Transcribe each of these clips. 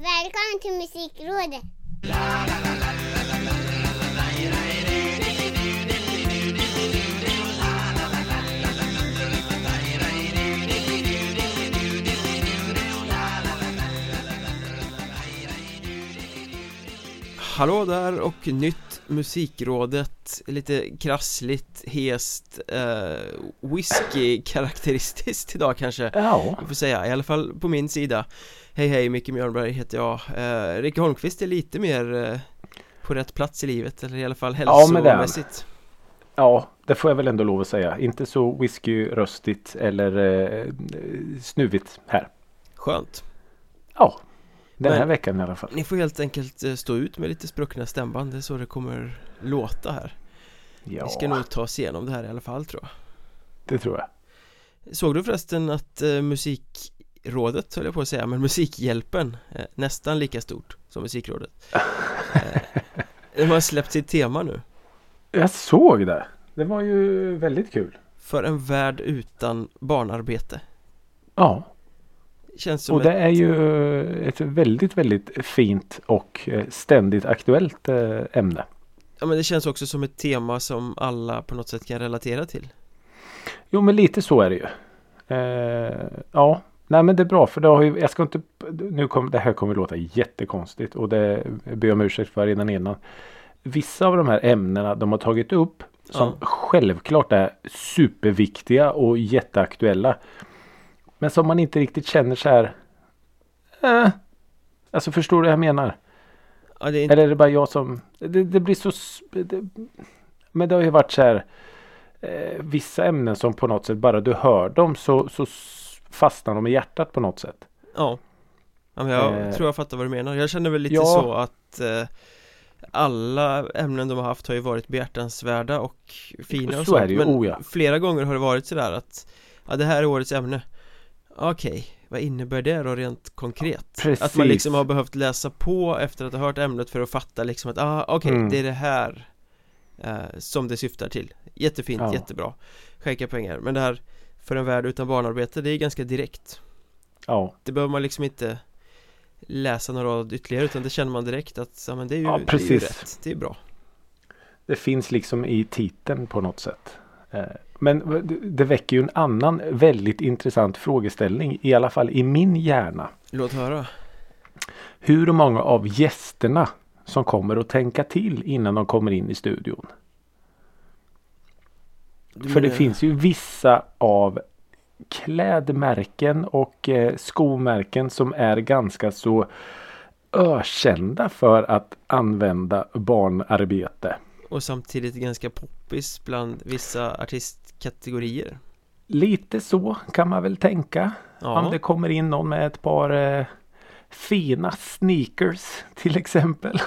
Välkommen till Musikrådet! Hallå där och nytt musikrådet Lite krassligt, hest, eh, whisky-karaktäristiskt idag kanske. Ja, får säga, i alla fall på min sida. Hej hej, Micke Mjörnberg heter jag. Eh, Rikke Holmqvist är lite mer eh, på rätt plats i livet eller i alla fall Ja, hälsomässigt. Ja, det får jag väl ändå lov att säga. Inte så whiskyröstigt eller eh, snuvigt här. Skönt. Ja, den här veckan i alla fall. Ni får helt enkelt eh, stå ut med lite spruckna stämband, det är så det kommer låta här Ja, Vi ska nog ta oss igenom det här i alla fall tror jag det tror jag. Såg du förresten att eh, musikrådet höll jag på att säga, men Musikhjälpen eh, nästan lika stort som musikrådet eh, De har släppt sitt tema nu Jag såg det. Det var ju väldigt kul. För en värld utan barnarbete Ja, Känns som och det ett, är ju ett väldigt, väldigt fint och eh, ständigt aktuellt eh, ämne. Ja men det känns också som ett tema som alla på något sätt kan relatera till Jo, men lite så är det ju. Eh, ja, nej men det är bra för det har ju, jag ska inte, nu kommer, det här kommer låta jättekonstigt och det ber jag om ursäkt för redan innan. Vissa av de här ämnena de har tagit upp som Ja. självklart är superviktiga och jätteaktuella. Men som man inte riktigt känner så här. Eh, alltså förstår du vad jag menar? Ja det är inte, Eller är det bara jag som... Det, det blir så... Det, men det har ju varit så här. Eh, vissa ämnen som på något sätt bara du hör dem så, så fastnar de i hjärtat på något sätt. ja Ja, men jag Eh, tror jag fattar vad du menar Jag känner väl lite ja. så att eh, Alla ämnen de har haft har ju varit behjärtansvärda och fina och Så är det ju, men oh ja. flera gånger har det varit sådär att Ja det här är årets ämne Okej, vad innebär det då rent konkret? Precis. Att man liksom har behövt läsa på efter att ha hört ämnet för att fatta liksom att ah, okej, Mm. det är det här eh, Som det syftar till Jättefint, Ja. jättebra Skänka pengar, men det här För en värld utan barnarbete, det är ganska direkt Ja, Det behöver man liksom inte läsa några rad ytterligare utan det känner man direkt att ja, men det är ju, Ja, det är ju rätt, det är bra det finns liksom i titeln på något sätt. Eh, Men det- väcker ju en annan väldigt intressant frågeställning. I alla fall i min hjärna. Låt höra Hur många av gästerna som kommer att tänka till innan de kommer in i studion? Du För det finns ju vissa av klädmärken och eh, skomärken som är ganska så ökända för att använda barnarbete. Och samtidigt ganska poppis bland vissa artistkategorier Lite så kan man väl tänka. Ja, Om det kommer in någon med ett par eh, fina sneakers till exempel.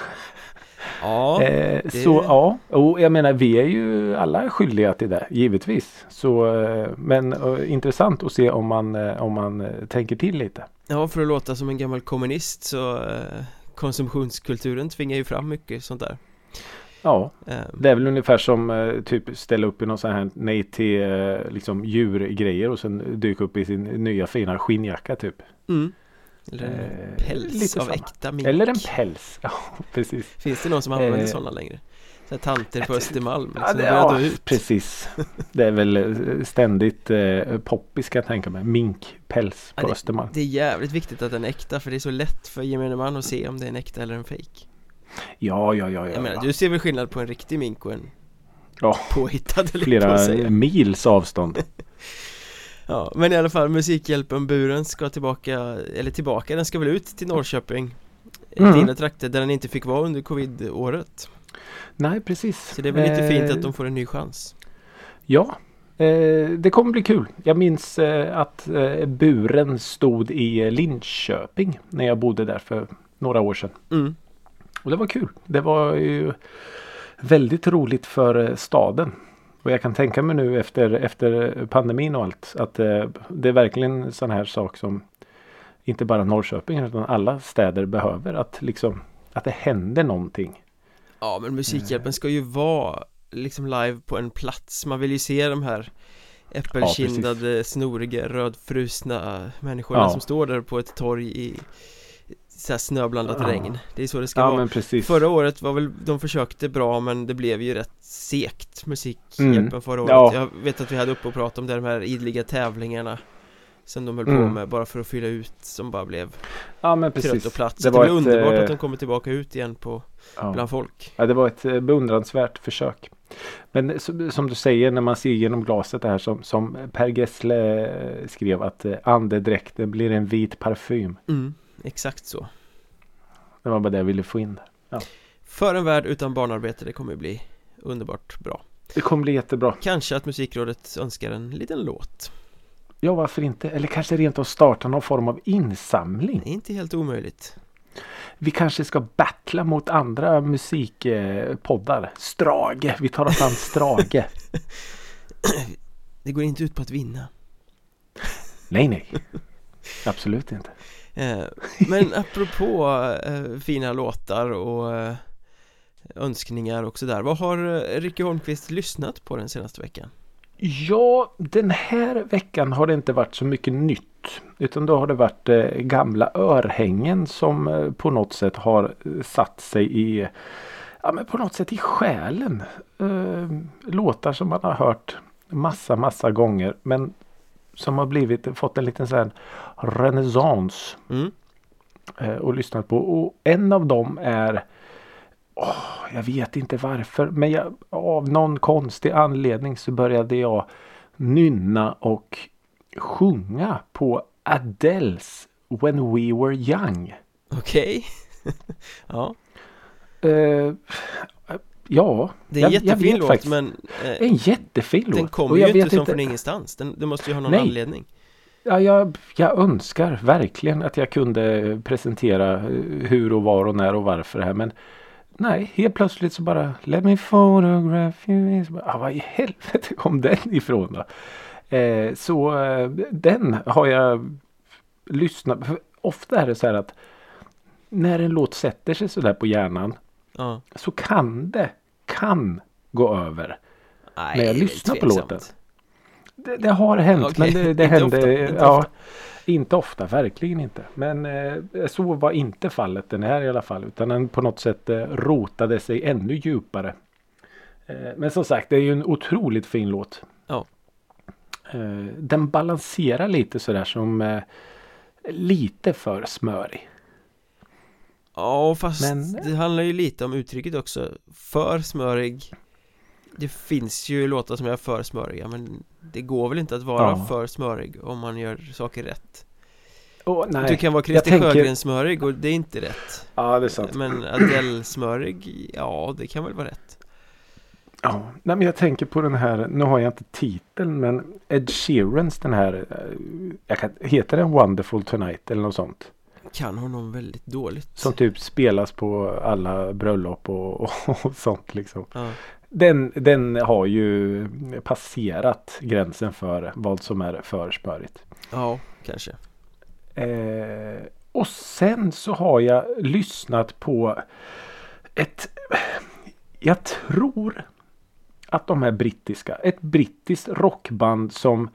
ja eh, det- Så ja, och jag menar vi är ju alla skyldiga till det givetvis. Så, eh, men eh, intressant att se om man, eh, om man eh, tänker till lite. ja, för att låta som en gammal kommunist så eh, Konsumtionskulturen tvingar ju fram mycket sånt där Ja, eh, det är väl ungefär som eh, typ ställa upp i någon sån här nej till eh, liksom djurgrejer och sen dyka upp i sin nya fina skinnjacka typ. mm. Eller en Eh, päls av samma. äkta mink Eller en päls. Ja, precis. Finns det någon som använder Eh, sådana längre? Så här tanter på Östermalm liksom, Ja, de det, ja precis. Det är väl eh, ständigt eh, poppis kan jag tänka mig. Minkpäls Ja, på Östermalm. Det är jävligt viktigt att den är äkta för det är så lätt för gemene man att se om det är en äkta eller en fake Ja, ja, ja. ja, Jag menar, ja. du ser väl skillnad på en riktig mink och en Ja, påhittad eller flera mils avstånd. Ja, men i alla fall Musikhjälpen-buren ska tillbaka, eller tillbaka, den ska väl ut till Norrköping Mm. Dina trakter där den inte fick vara under covid-året Nej, precis. Så det är väl lite fint Eh, att de får en ny chans Ja, eh, det kommer bli kul. Jag minns eh, att eh, buren stod i Linköping när jag bodde där för några år sedan. mm. Och det var kul. Det var ju väldigt roligt för eh, staden. Och jag kan tänka mig nu efter, efter pandemin och allt att eh, det är verkligen en sån här sak som inte bara Norrköping utan alla städer behöver. Att liksom att det händer någonting. Ja, men Musikhjälpen ska ju vara liksom live på en plats Man vill ju se de här äppelkindade, snoriga, rödfrusna människorna Ja. som står där på ett torg i så här snöblandat Ja. regn Det är så det ska Ja vara men precis. Förra året var väl, de försökte bra men det blev ju rätt segt Musikhjälpen Mm. förra året Ja. Jag vet att vi hade uppe och pratat om det, de här idliga tävlingarna Som de höll på Mm. med bara för att fylla ut som bara blev ja men trött precis. och platt Så Det det, var ett, underbart eh, att de kommer tillbaka ut igen på, Ja. bland folk Ja, det var ett eh, beundransvärt försök. Men som, som du säger när man ser genom glaset det här som, som Per Gessle eh, skrev att eh, andedräkten blir en vit parfym. mm, Exakt så Det var bara det jag ville få in. För en värld utan barnarbete, det kommer bli underbart bra Det kommer bli jättebra. Kanske att musikrådet önskar en liten låt Ja varför inte? Eller kanske rent av starta någon form av insamling. Det är inte helt omöjligt Vi kanske ska battla mot andra musikpoddar. Strage. Vi tar oss an Strage. Det går inte ut på att vinna nej nej. Absolut inte. Eh, Men apropå eh, fina låtar och eh, önskningar och sådär Vad har Ricky Holmqvist lyssnat på den senaste veckan? Ja, den här veckan har det inte varit så mycket nytt. Utan då har det varit gamla örhängen som på något sätt har satt sig i Ja men på något sätt i själen. Låtar som man har hört massa massa gånger. Men som har blivit, fått en liten sån renässans. Mm. eh, och lyssnat på. Och en av dem är åh, Jag vet inte varför men jag, av någon konstig anledning så började jag nynna och sjunga på Adeles When We Were Young. Okej Ja, Eh, ja, det är en jag, jag jättefin vet låt faktiskt. men eh, En jättefin låt. den kommer ju jag inte som från ingenstans den, Det måste ju ha någon Nej. anledning Ja, jag, jag önskar verkligen att jag kunde presentera eh, hur och var och när och varför det här. Men nej, helt plötsligt så bara Let me photograph you. Bara, Ah, vad i helvete kom den ifrån då? Eh, så eh, den har jag lyssnat Ofta är det så här att när en låt sätter sig så där på hjärnan Ja, så kan det, kan gå över. nej När jag lyssnar på låten. Det, det har hänt Okej, men det, det hände. ofta, inte ja, ofta. Inte ofta, verkligen inte. Men eh, så var inte fallet den här i alla fall. Utan den på något sätt eh, rotade sig ännu djupare. Eh, men som sagt, det är ju en otroligt fin låt. Ja. Eh, den balanserar lite sådär som eh, lite för smörig. Ja fast Men- det handlar ju lite om uttrycket också För smörig Det finns ju låtar som är för smöriga men Det går väl inte att vara Ja. för smörig om man gör saker rätt Åh, nej. Du kan vara Christer tänker- Sjögren-smörig och det är inte rätt Ja, det är sant. Men Adele-smörig, ja det kan väl vara rätt Ja, nej, men jag tänker på den här, nu har jag inte titeln men Ed Sheerans den här, eh, jag kan, heter den Wonderful Tonight eller något sånt? Kan honom väldigt dåligt Som typ spelas på alla bröllop och, och, och sånt liksom. ja. Den, den har ju passerat gränsen för vad som är för smörigt. ja, kanske Eh, och sen så har jag lyssnat på ett Jag tror att de är brittiska. Ett brittiskt rockband som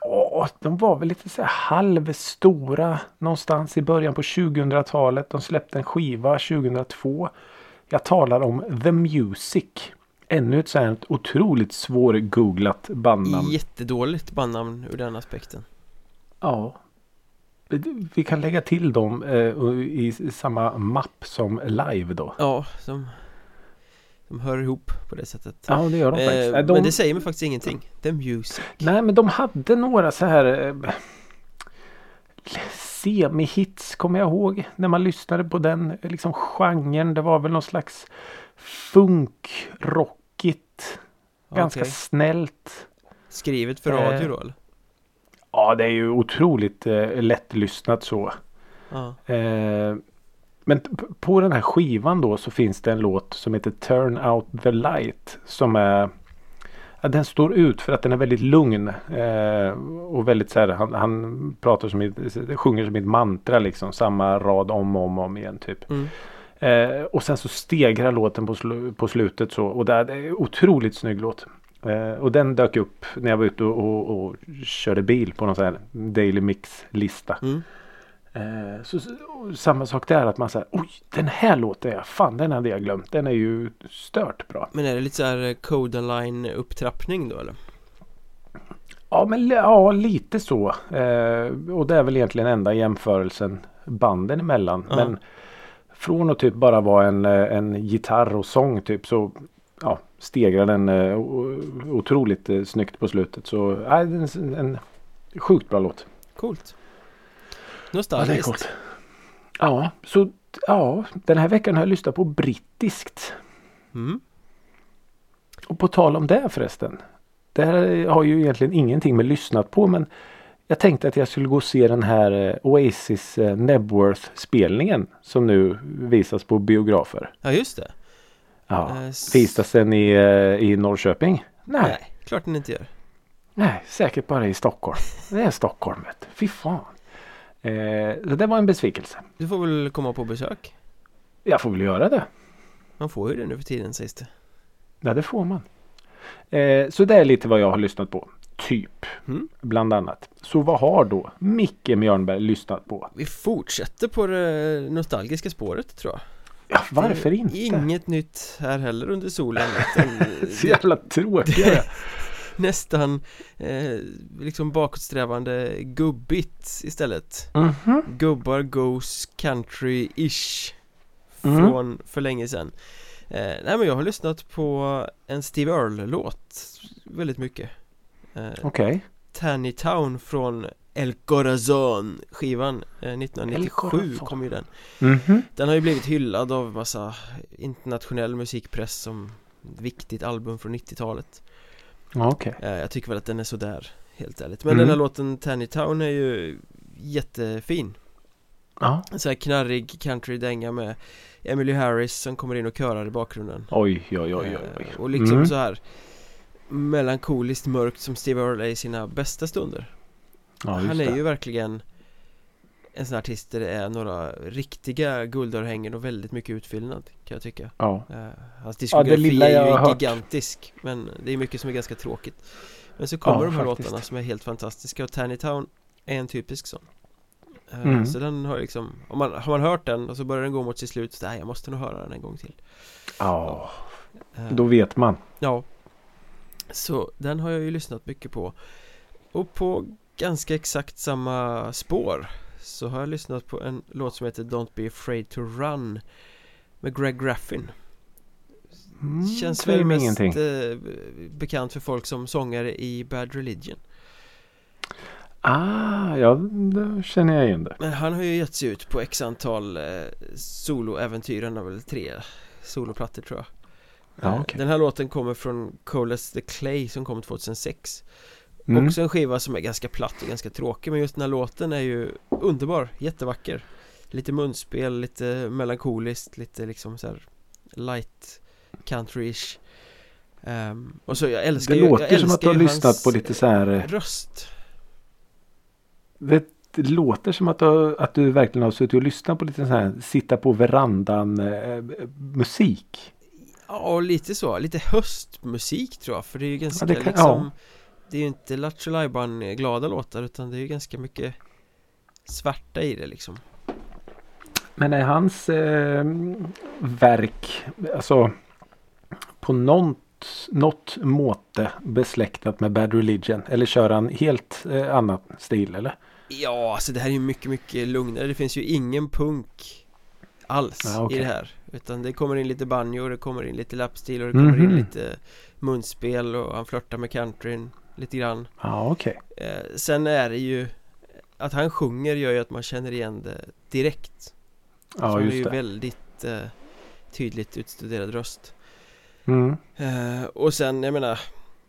Ja, de var väl lite så här halvstora någonstans i början på 2000-talet. De släppte en skiva 2002. Jag talar om The Music. Ännu ett sånt otroligt svårgooglat bandnamn. Jättedåligt bandnamn ur den aspekten Ja. Vi kan lägga till dem eh, i samma mapp som live då. Ja, som De hör ihop på det sättet Ja det gör de faktiskt. eh, Nej, de, Men det säger mig faktiskt ingenting The Music Nej men de hade några så här eh, Semi-hits kommer jag ihåg. När man lyssnade på den liksom genren. Det var väl någon slags funk-rockigt. Ganska Okej. snällt. Skrivet för Eh, radio då eller? Ja det är ju otroligt eh, lättlyssnat så. Ja, Eh, men på den här skivan då så finns det en låt som heter Turn Out The Light. Som är ja, Den står ut för att den är väldigt lugn. Eh, och väldigt så här, han, han pratar som ett, sjunger som ett mantra liksom. Samma rad om och om, om igen typ. mm. Eh, och sen så stegrar låten på, slu, på slutet så. Och det är, det är otroligt snygg låt. Eh, och den dök upp när jag var ute och, och, och körde bil på någon sån här Daily Mix-lista. Mm. Eh, så, samma sak där att man säger oj den här låten, ja, fan den hade jag glömt. Den är ju stört bra. Men är det lite så här eh, Codaline upptrappning då eller? Ja, men ja, lite så. Eh, och det är väl egentligen enda jämförelsen banden emellan. Ja. Men från att typ bara vara en, eh, en gitarr och sång typ så ja, stegrar den eh, otroligt eh, snyggt på slutet. Så äh, en, en sjukt bra låt. Coolt Nostalgiskt coolt. Ja, så ja, den här veckan har jag lyssnat på brittiskt. mm. Och på tal om det förresten. Det här har ju egentligen ingenting med lyssnat på men jag tänkte att jag skulle gå och se den här eh, Oasis eh, Nebworth spelningen som nu visas på biografer. Ja just det Ja. Eh, Visas den i, i Norrköping? Nej. Nej, klart den inte gör Nej, säkert bara i Stockholm. Det är Stockholm vet du. Fy fan. Eh, så det var en besvikelse. Du får väl komma på besök Jag får väl göra det. Man får ju det nu för tiden sägs det Ja, det får man. Eh, så det är lite vad jag har lyssnat på. Typ. Mm. Bland annat. Så vad har då Micke Mjörnberg lyssat på? Vi fortsätter på det nostalgiska spåret tror jag Ja, varför inte? Inget nytt här heller under solen Så jävla tråkiga. Nästan eh, liksom bakåtsträvande gubbigt istället Mhm. Gubbar goes country-ish Mm. Från för länge sedan eh, Nej men jag har lyssnat på en Steve Earle-låt Väldigt mycket eh, Okej. Tanny Town från El Corazon skivan eh, 1997 Corazon. kom ju den Mhm. Den har ju blivit hyllad av massa internationell musikpress som ett viktigt album från 90-talet Ja, Okej. eh, Jag tycker väl att den är sådär helt ärligt Men Mm. den här låten Tanny Town är ju jättefin Ja. En sån här knarrig country-dänga med Emily Harris som kommer in och körar i bakgrunden Oj, oj, oj, oj. Eh, oj. Och liksom Mm. så här Melankoliskt mörkt som Steve Earle är i sina bästa stunder Ja, Han är det. ju verkligen En sån här artist där det är några riktiga guldörhängen och väldigt mycket utfyllnad kan jag tycka Ja. Eh, Hans Ja, diskografi lilla jag är ju hört. gigantisk Men det är mycket som är ganska tråkigt Men så kommer Ja, de här faktiskt. låtarna som är helt fantastiska och Tanny Town är en typisk sån Eh, Mm. Så den har liksom om man, Har man hört den och så börjar den gå mot sitt slut så nej jag måste nog höra den en gång till Ja, Eh, då vet man. Ja Så den har jag ju lyssnat mycket på Och på ganska exakt samma spår Så har jag lyssnat på en låt som heter Don't be afraid to run Med Greg Graffin Mm, Känns väl mest ingenting. eh, bekant för folk som sångare i Bad Religion Ah, ja, då känner jag igen det. Men han har ju gett sig ut på x antal eh, soloäventyr Han har väl tre soloplattor tror jag Ja, Eh, okej. Den här låten kommer från Colas the Clay som kom 2006 Mm. Också en skiva som är ganska platt och ganska tråkig Men just den här låten är ju underbar, jättevacker Lite munspel, lite melankoliskt, lite liksom så här light country-ish Ehm, Och så jag älskar Det ju, jag låter som att du har lyssnat på lite så här. eh, Röst Det, det låter som att du, att du verkligen har suttit och lyssnat på lite så här sitta på verandan eh, musik. Ja, lite så, lite höstmusik tror jag För det är ju ganska det kan- liksom Det är ju inte Lattjo Lajban glada låtar utan det är ju ganska mycket Svarta i det liksom Men är hans eh, verk alltså på något, något måte besläktat med Bad Religion? Eller kör han helt eh, annan stil eller? Ja, alltså det här är ju mycket, mycket lugnare Det finns ju ingen punk alls Ja, okej. i det här Utan det kommer in lite banjo, det kommer in lite lapstil och det kommer in Mhm. lite munspel och han flörtar med countryn lite grann Ja okej. eh, Sen är det ju Att han sjunger gör ju att man känner igen det direkt Ja han är ju just det. väldigt eh, tydligt utstuderad röst Mm. eh, Och sen, jag menar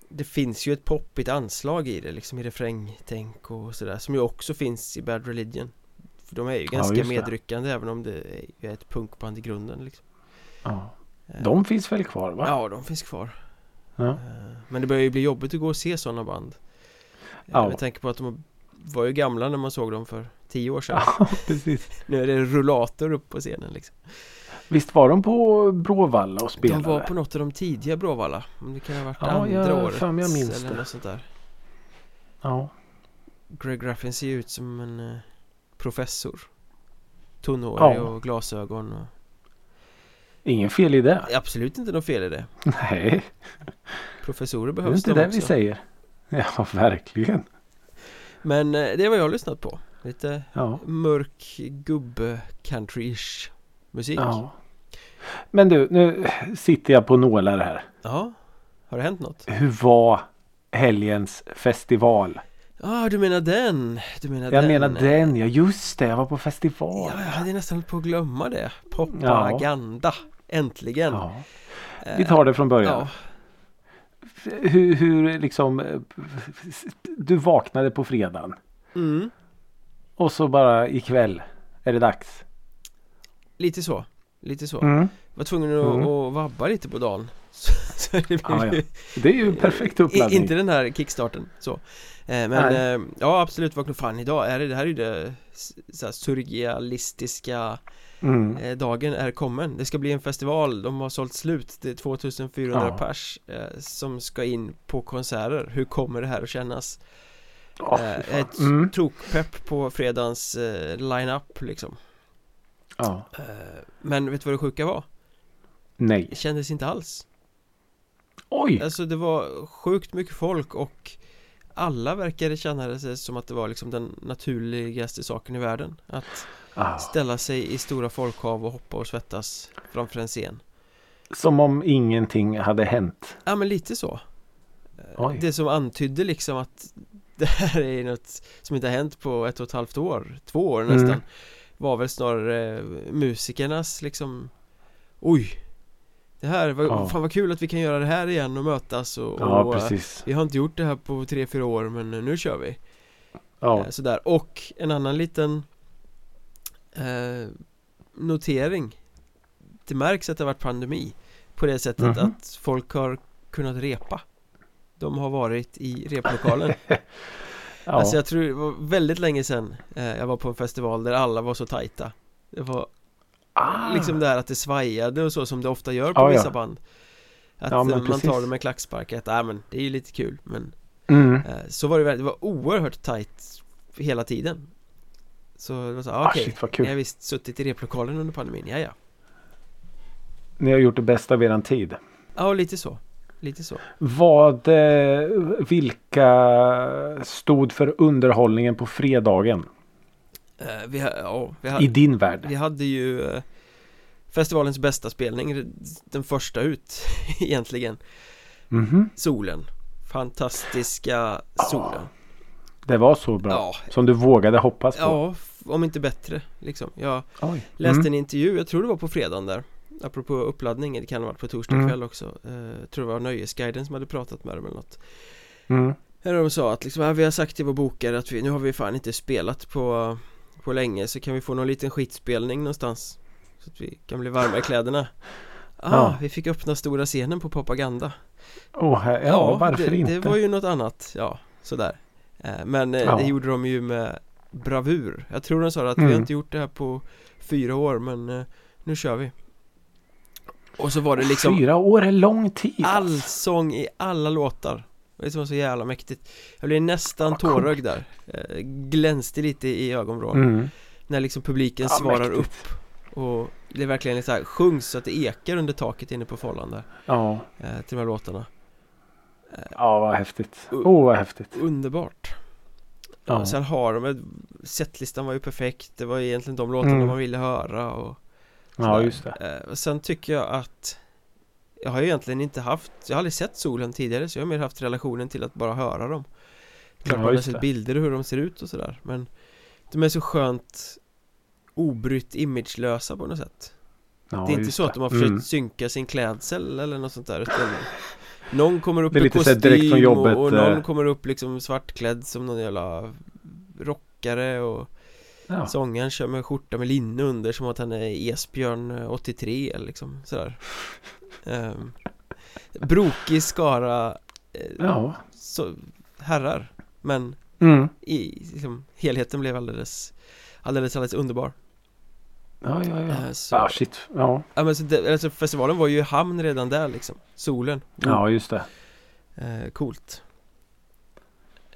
Det finns ju ett poppigt anslag i det liksom i refrängtänk och sådär Som ju också finns i Bad Religion För de är ju Ja, ganska just det. medryckande även om det är ett punkband i grunden liksom Ja. De finns väl kvar va? Ja, de finns kvar Ja. Eh, Men det börjar ju bli jobbigt att gå och se sådana band Ja. ja. Med tanke på att de var ju gamla när man såg dem för tio år sedan Ja, precis. Nu är det rullator upp på scenen liksom Visst var de på Bråvalla och spelade? De var på något av de tidiga Bråvalla det kan ha varit Ja, andra jag- året jag minns eller det. något sånt där Ja. Greg Graffin ser ju ut som en eh, professor tunnhårig Ja. och glasögon och... Ingen fel i det. Absolut inte något fel i det Nej, Professorer det är behövs inte de det också vi säger. Ja, verkligen. Men eh, det är vad jag har lyssnat på Lite Ja. mörk gubbe country-ish musik ja. Men du, nu sitter jag på nålar här. Ja, Har det hänt något? Hur var helgens festival? Ja, ah, du menar den? Du menar Jag den? menar den, ja just det, jag var på festival. Ja, jag hade nästan hållit på att glömma det Propaganda Äntligen Ja. Eh, Vi tar det från början. Ja, Hur, hur liksom eh, Du vaknade på fredagen mm, och så bara ikväll är det dags. lite så Lite så Mm. Var tvungen att, Mm. att vabba lite på dagen Så, så det blev Ja, ja. Det är ju en perfekt uppladdning. inte den här kickstarten så Men Nej. eh, ja absolut vakna fan idag är det, det här är ju det så här, surrealistiska Mm. eh, dagen är kommen Det ska bli en festival, de har sålt slut Det är 2400 Ja. pers eh, som ska in på konserter Hur kommer det här att kännas? Eh, fan. ett Mm. tokpepp på fredagens eh, line-up liksom Ja. eh, Men vet du vad det sjuka var? Nej. Det kändes inte alls Oj! Alltså det var sjukt mycket folk och alla verkade känna det sig som att det var liksom den naturligaste saken i världen Att Ah. ställa sig i stora folkhav och hoppa och svettas framför en scen Som om ingenting hade hänt. Ja men lite så Eh, Oj. Det som antydde liksom att det här är något som inte har hänt på ett och ett halvt år, två år nästan Mm. Var väl snarare musikernas liksom Oj Det här, vad, Ja. fan vad kul att vi kan göra det här igen och mötas och, Ja, och eh, precis. Vi har inte gjort det här på tre, fyra år men eh, nu kör vi Ja. Eh, Sådär, och en annan liten eh, Notering Det märks att det har varit pandemi På det sättet Mhm. att folk har kunnat repa De har varit i replokalen ja. Alltså jag tror det var väldigt länge sedan eh, Jag var på en festival där alla var så tajta Det var ah. liksom det här att det svajade och så som det ofta gör på Ja, ja. vissa band Att Ja, eh, man precis. tar det med klackspark, att äh, men det är ju lite kul men Mm. Eh, Så var det det var oerhört tajt hela tiden Så det var så, ah, Ah, okej, vad ni har visst suttit i replokalen under pandemin, ja ja Ni har gjort det bästa av eran tid. Ja, lite så, lite så Vad, eh, vilka stod för underhållningen på fredagen? Eh, vi, ja, vi, I ha, din värld? vi hade ju eh, Festivalens bästa spelning, den första ut egentligen Mhm. Solen Fantastiska solen Det var så bra? Ja, Som du vågade hoppas på? ja, om inte bättre liksom Jag Oj. läste Mm. en intervju, jag tror det var på fredagen där Apropå uppladdning, det kan ha varit på torsdag Mm. kväll också eh, Jag tror det var Nöjesguiden som hade pratat med dem eller något Mm. Där de sa att liksom, ja, vi har sagt till vår bokare att vi, nu har vi fan inte spelat på, på länge så kan vi få någon liten skitspelning någonstans Så att vi kan bli varma i kläderna Ah, Ja. vi fick öppna stora scenen på propaganda Åh, här- ja, varför det, inte? det var ju något annat, ja, sådär eh, Men eh, Ja. det gjorde de ju med bravur Jag tror de sa att vi Mm. har inte gjort det här på fyra år men eh, nu kör vi Och så var det liksom Fyra år är lång tid. allsång i alla låtar Det var så jävla mäktigt Jag blev nästan tårögd där eh, Glänste lite i ögonvrån Mm. När liksom publiken Ja, svarar mäktigt. upp Och det är verkligen så här sjungs så att det ekar under taket inne på Follan där Ja. eh, Till de här låtarna ja, vad häftigt. Åh, vad häftigt. Underbart Ja. Sen har de, setlistan var ju perfekt Det var egentligen de låtarna Mm. man ville höra och Ja, just det. Eh, sen tycker jag att Jag har ju egentligen inte haft Jag har aldrig sett solen tidigare så jag har mer haft relationen till att bara höra dem Klart Ja, man har sett det. bilder och hur de ser ut och sådär men De är så skönt Obrytt imagelösa på något sätt Ja, Det är inte så att de har försökt Mm. synka sin klädsel eller något sånt där utan Någon kommer upp Det i kostym och, och någon eh. kommer upp liksom svartklädd som någon jävla rockare och Ja. Sångaren kör med skjorta med linne under som att han är Esbjörn eh, 83 eller liksom sådär um, Brokig skara eh, Ja. så, herrar Men Mm. i liksom, helheten blev alldeles Alldeles alldeles underbar Ja, ja, ja. Eh, så, Ah, shit. Ja. ja, men så det, alltså festivalen var ju i hamn redan där liksom Solen ja, just det. eh, Coolt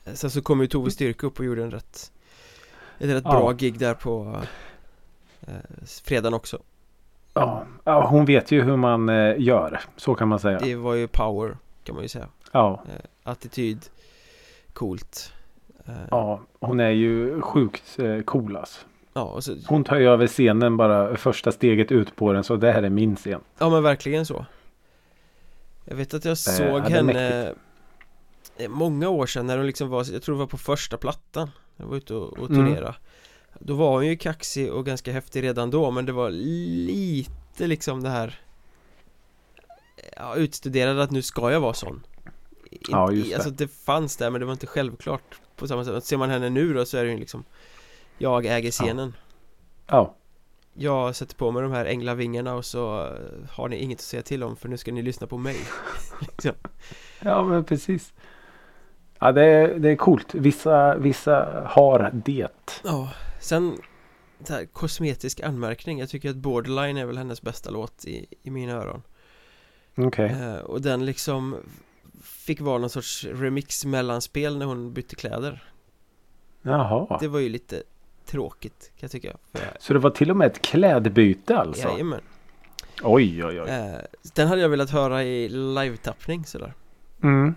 Eh, Sen så kom ju Tove Styrke upp och gjorde en rätt Ett rätt Ja. bra gig där på eh, Fredagen också Ja, ja, hon vet ju hur man eh, gör. Så kan man säga. Det var ju power kan man ju säga Ja, eh, Attityd Coolt eh, ja, hon är ju sjukt eh, cool alltså. ja, och så, Hon tar ju över scenen bara första steget ut på den. Så det här är min scen. ja men verkligen så Jag vet att jag såg ja, det är henne eh, Många år sedan när hon liksom var, jag tror det var på första plattan Jag var ute och, och Mm. turnera Då var hon ju kaxig och ganska häftig redan då men det var lite liksom det här Ja, utstuderade att nu ska jag vara sån Ja, just det. Alltså det fanns där men det var inte självklart på samma sätt Ser man henne nu då så är det ju liksom Jag äger scenen Ja, Jag sätter på mig de här änglavingarna och så eh, har ni inget att säga till om för nu ska ni lyssna på mig liksom. ja men precis. Ja, det är, det är coolt. Vissa, vissa har det. Ja, sen det här, kosmetisk anmärkning Jag tycker att Borderline är väl hennes bästa låt i, i mina öron Okej. eh, Och den liksom Fick vara någon sorts remix mellanspel när hon bytte kläder Jaha. Det var ju lite tråkigt kan jag tycka jag, Så det var till och med ett klädbyte alltså? Jajamän Oj, oj, oj. eh, Den hade jag velat höra i live-tappning sådär Mm.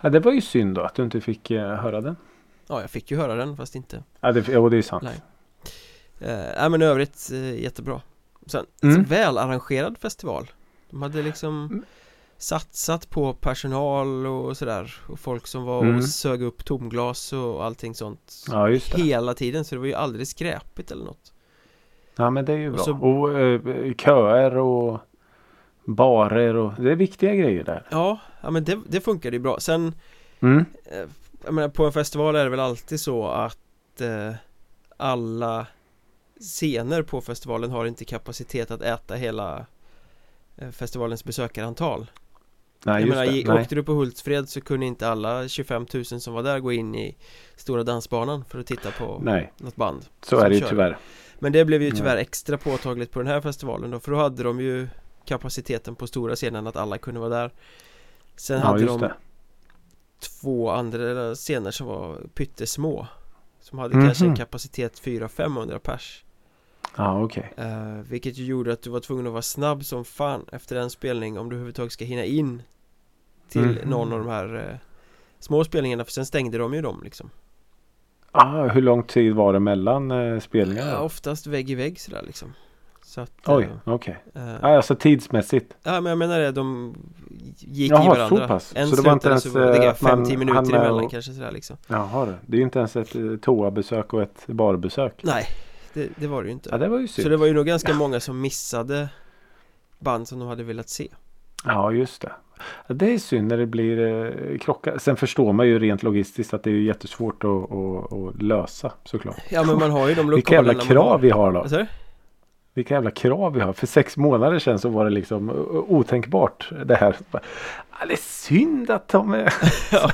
Ja, det var ju synd då att du inte fick eh, höra den. Ja, jag fick ju höra den fast inte Ja, det, jo, det är sant. live eh, Nej men i övrigt eh, jättebra Sen, Mm. en välarrangerad festival De hade liksom Mm. satsat på personal och sådär Och folk som var Mm. och sög upp tomglas och allting sånt Ja, just det. Hela tiden så det var ju aldrig skräpigt eller något Ja, men det är ju Och bra. så- Och eh, köer och barer och det är viktiga grejer där. Ja, ja men det, det funkade ju bra Sen Mm. eh, Jag menar på en festival är det väl alltid så att eh, Alla Scener på festivalen har inte kapacitet att äta hela eh, Festivalens besökarantal Nej, Jag just menar, det. i- Nej. åkte du på Hultsfred så kunde inte alla 25 000 som var där gå in i Stora dansbanan för att titta på Nej, något band så är det ju tyvärr. Men det blev ju Nej. tyvärr extra påtagligt på den här festivalen då för då hade de ju kapaciteten på stora scenen att alla kunde vara där Sen Ja, hade de det. två andra scener som var pyttesmå Som hade Mhm. kanske en kapacitet 400-500 pers Ja, okej. eh, Vilket ju gjorde att du var tvungen att vara snabb som fan efter en spelning om du överhuvudtaget ska hinna in Till Mhm. någon av de här eh, små spelningarna för sen stängde de ju dem liksom Ah, hur lång tid var det mellan eh, spelningarna? ja? Oftast vägg i vägg sådär liksom Så att Oj, eh, okej. eh, Ah, alltså tidsmässigt. Ja men jag menar det, de gick Jaha, i varandra så pass. En Så det var inte ens, så var det eh, fem, tio minuter emellan och- kanske sådär liksom Jaha du. Det är ju inte ens ett eh, toabesök och ett barbesök. Nej, det, det var det ju inte Ja, det var ju synd. Så det var ju nog ganska många som missade band som de hade velat se Ja, just det. Det är synd när det blir eh, krockar. Sen förstår man ju rent logistiskt att det är jättesvårt att, att, att lösa såklart. Ja men man har ju de Vilka jävla lokalerna krav vi har då. Du? Vilka jävla krav vi har. För sex månader sedan så var det liksom otänkbart det här. Det är synd att de är... ja.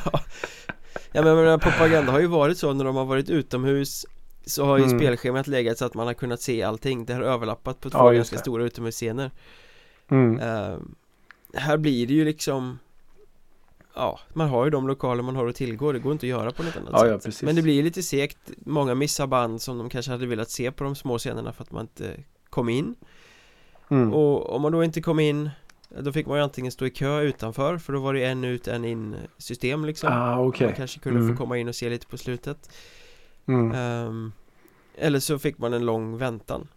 ja men menar, propaganda har ju varit så när de har varit utomhus Så har ju Mm. spelschemat legat så att man har kunnat se allting Det har överlappat på två Ja, ganska det. stora utomhusscener Mm. Eh, Här blir det ju liksom Ja, man har ju de lokaler man har att tillgå Det går inte att göra på något annat Ja, sätt ja, precis. Men det blir lite segt Många missar band som de kanske hade velat se på de små scenerna för att man inte kom in Mm. Och om man då inte kom in Då fick man ju antingen stå i kö utanför För då var det en ut en in system liksom Ah, okej. Man kanske kunde Mm. få komma in och se lite på slutet Mm. Ehm, Eller så fick man en lång väntan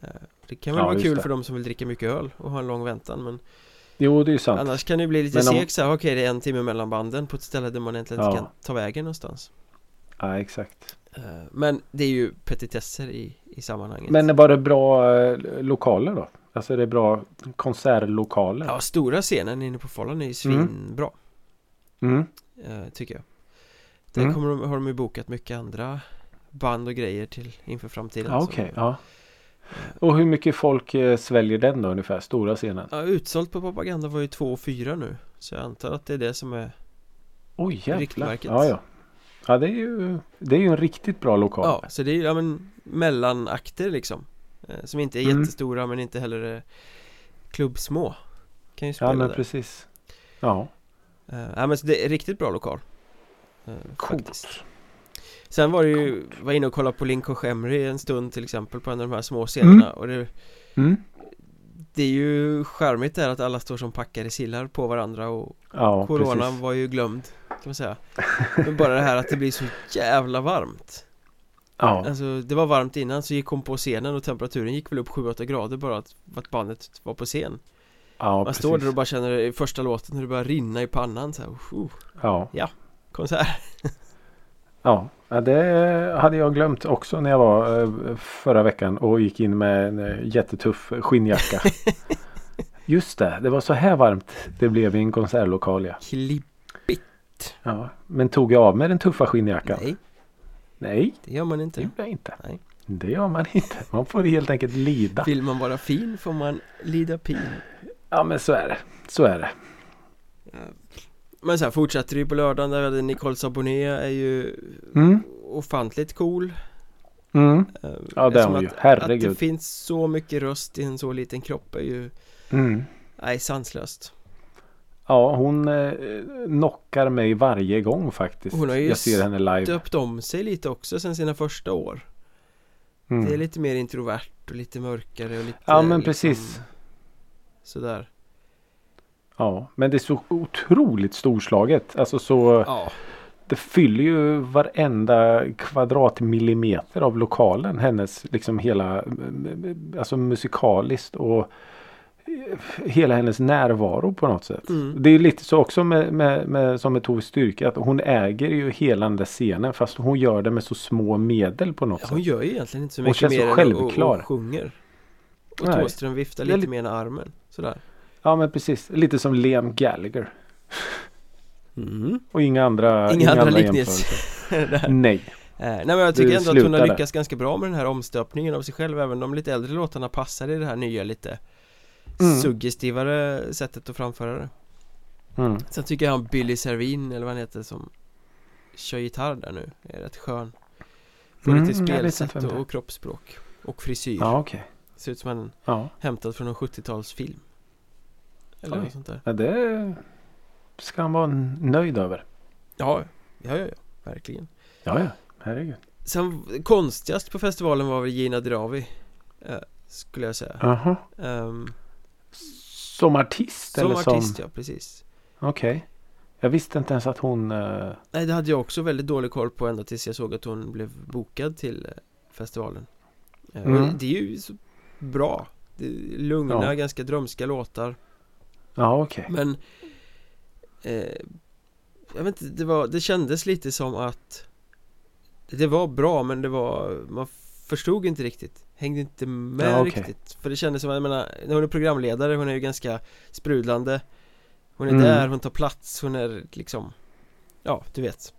Eh, Det kan väl Ja, vara kul det. för de som vill dricka mycket öl och ha en lång väntan men Jo, det är ju sant. Annars kan det bli lite Men om- så här, okej det är en timme mellan banden på ett ställe där man egentligen inte Ja. kan ta vägen någonstans Ja, exakt. Eh, Men det är ju petitesser i, i sammanhanget Men var det bra eh, lokaler då? Alltså är det bra konsertlokaler? Ja, stora scenen inne på Follan är ju Mm. svinbra Mm. eh, Tycker jag Där Mm. kommer de, har de ju bokat mycket andra band och grejer till inför framtiden så- okej. Ja. Och hur mycket folk sväljer den då ungefär? Stora scenen? Ja, utsålt på propaganda var ju 2 och 4 nu Så jag antar att det är det som är Oj jävlar. Riktmärket. Ja, ja. Ja, det är ju, det är ju en riktigt bra lokal. Ja, så det är ju ja, men, mellanakter liksom eh, Som inte är Mm. jättestora men inte heller är klubbsmå Kan ju spela Ja, men där precis. Ja, eh, Ja men så det är riktigt bra lokal eh, coolt. faktiskt. Sen var det ju, var inne och kollade på Lincoln Shemry en stund till exempel på en av de här små scenerna och det, Mm. det är ju charmigt där att alla står som packade sillar på varandra och Ja, Coronan precis. var ju glömd kan man säga Men bara det här att det blir så jävla varmt Ja, Alltså det var varmt innan så gick hon på scenen och temperaturen gick väl upp 7-8 grader bara att, att bandet var på scen ja Man precis. står där och bara känner i första låten hur det börjar rinna i pannan så här, uh, Ja. konsert Ja, ja, det hade jag glömt också när jag var eh, förra veckan och gick in med en eh, jättetuff skinnjacka. Just det, det var så här varmt det blev i en konsertlokal ja. Ja. Men tog jag av mig den tuffa skinnjackan? Nej, Nej, det gör man det inte gjorde jag inte. Nej. Det gör man inte. Man får helt enkelt lida. Vill man vara fin får man lida pin Ja men så är det. Så är det. Men sen fortsätter det ju på lördagen där vi hade Nicole Saboné är ju Mm. ofantligt cool Mm. Eh, Ja, det är hon ju. att, Att Herregud. det finns så mycket röst i en så liten kropp är ju Mm. Nej, sanslöst Ja hon eh, knockar mig varje gång faktiskt. Hon har ju jag ser henne live. Döpt om sig lite också sen sina första år Mm. Det är lite mer introvert och lite mörkare och lite Ja men liksom, precis. Sådär Ja men det är så otroligt storslaget. Alltså så. Ja, Det fyller ju varenda kvadratmillimeter av lokalen. Hennes liksom hela Alltså musikaliskt och Hela hennes närvaro på något sätt. Mm. Det är lite så också med, med, med, som med Tove Styrka. Att hon äger ju hela den där scenen. Fast hon gör det med så små medel på något ja, sätt. hon gör ju egentligen inte så Hon mycket känns så mer än att- självklar. och, och sjunger Och Nej. Thåström viftar lite li- med armen Sådär Ja men precis. Lite som Liam Gallagher. mm. Och inga andra, Inga andra liknelser. jämförelser. Där. Nej. Eh, Nej men jag tycker Du ändå att hon har slutar där. lyckats ganska bra med den här omstöpningen av sig själv Även de lite äldre låtarna passar i det här nya lite Mm. Suggestivare sättet att framföra det Mm. Sen tycker jag han Billy Servin eller vad han heter som Kör gitarr där nu är rätt skön Både Mm, till spelsätt och, kroppsspråk Och frisyr Ja okej. Ser ut som en Ja. hämtad från en 70-talsfilm Eller Oj. något sånt där ja. Det ska han vara nöjd över. Ja, ja, ja, ja verkligen Ja ja. Herregud. Sen konstigast på festivalen var väl Gina Dirawi eh, Skulle jag säga Jaha. Ehm, Som artist Som eller som? artist ja, precis Okej. Jag visste inte ens att hon eh, Nej det hade jag också väldigt dålig koll på ända tills jag såg att hon blev bokad till eh, festivalen Eh, Mm. Det är ju så bra Lugna, Ja. ganska drömska låtar Ja okej. Men eh, Jag vet inte, det, var, det kändes lite som att Det var bra men det var Man förstod inte riktigt Hängde inte med Ja, okej. riktigt För det kändes som, jag menar När hon är programledare, hon är ju ganska sprudlande Hon är Mm. där, hon tar plats, hon är liksom Ja, du vet